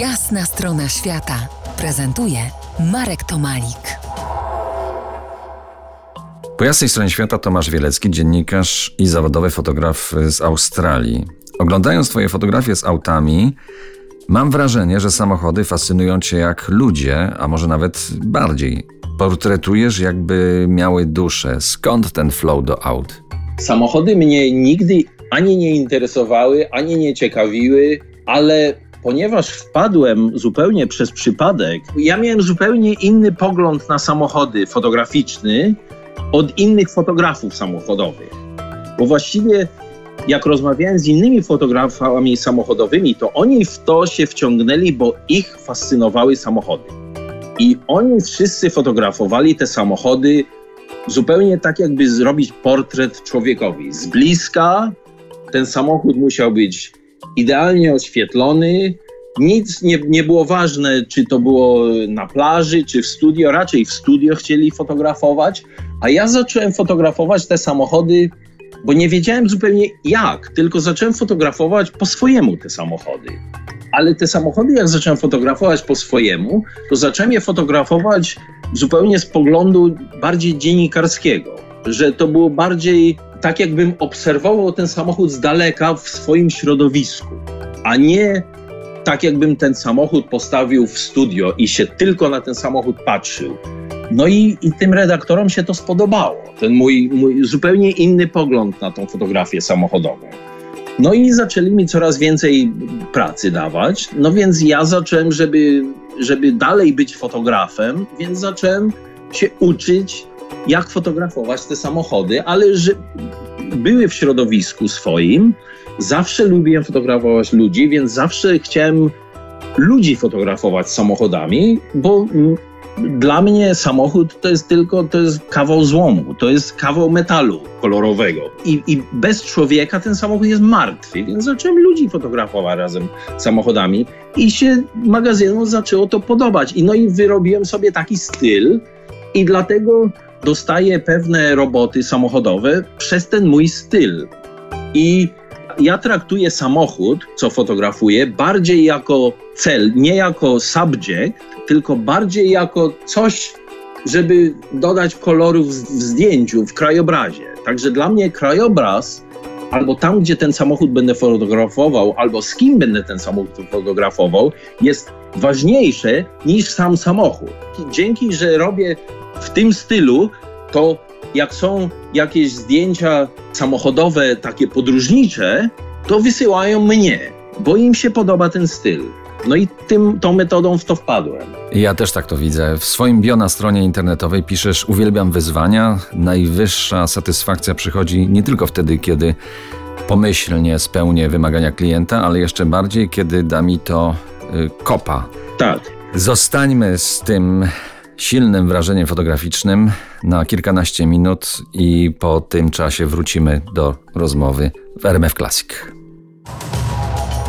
Jasna strona świata prezentuje Marek Tomalik. Po jasnej stronie świata Tomasz Wielecki, dziennikarz i zawodowy fotograf z Australii. Oglądając Twoje fotografie z autami, mam wrażenie, że samochody fascynują Cię jak ludzie, a może nawet bardziej. Portretujesz, jakby miały duszę. Skąd ten flow do aut? Samochody mnie nigdy ani nie interesowały, ani nie ciekawiły, ale ponieważ wpadłem zupełnie przez przypadek, ja miałem zupełnie inny pogląd na samochody fotograficzny od innych fotografów samochodowych. Bo właściwie jak rozmawiałem z innymi fotografami samochodowymi, to oni w to się wciągnęli, bo ich fascynowały samochody. I oni wszyscy fotografowali te samochody zupełnie tak, jakby zrobić portret człowiekowi. Z bliska ten samochód musiał być idealnie oświetlony. Nic nie, nie było ważne, czy to było na plaży, czy w studio. Raczej w studio chcieli fotografować. A ja zacząłem fotografować te samochody, bo nie wiedziałem zupełnie jak, tylko zacząłem fotografować po swojemu te samochody. Ale te samochody, jak zacząłem fotografować po swojemu, to zacząłem je fotografować zupełnie z poglądu bardziej dziennikarskiego, że to było bardziej tak, jakbym obserwował ten samochód z daleka w swoim środowisku, a nie tak, jakbym ten samochód postawił w studio i się tylko na ten samochód patrzył. No i, i tym redaktorom się to spodobało. Ten mój, mój zupełnie inny pogląd na tą fotografię samochodową. No i zaczęli mi coraz więcej pracy dawać. No więc ja zacząłem, żeby, żeby dalej być fotografem, więc zacząłem się uczyć, jak fotografować te samochody, ale że były w środowisku swoim. Zawsze lubiłem fotografować ludzi, więc zawsze chciałem ludzi fotografować samochodami, bo dla mnie samochód to jest tylko to jest kawał złomu, to jest kawał metalu kolorowego. I, I, bez człowieka ten samochód jest martwy, więc zacząłem ludzi fotografować razem z samochodami i się magazynu zaczęło to podobać. I no i wyrobiłem sobie taki styl i dlatego dostaję pewne roboty samochodowe przez ten mój styl. I ja traktuję samochód, co fotografuję, bardziej jako cel, nie jako subject, tylko bardziej jako coś, żeby dodać kolorów w zdjęciu, w krajobrazie. Także dla mnie krajobraz, albo tam, gdzie ten samochód będę fotografował, albo z kim będę ten samochód fotografował, jest ważniejsze niż sam samochód. Dzięki, że robię w tym stylu, to jak są jakieś zdjęcia samochodowe, takie podróżnicze, to wysyłają mnie, bo im się podoba ten styl. No i tym, tą metodą w to wpadłem. Ja też tak to widzę. W swoim bio na stronie internetowej piszesz: Uwielbiam wyzwania. Najwyższa satysfakcja przychodzi nie tylko wtedy, kiedy pomyślnie spełnię wymagania klienta, ale jeszcze bardziej, kiedy da mi to y, kopa. Tak. Zostańmy z tym silnym wrażeniem fotograficznym na kilkanaście minut i po tym czasie wrócimy do rozmowy w RMF Classic.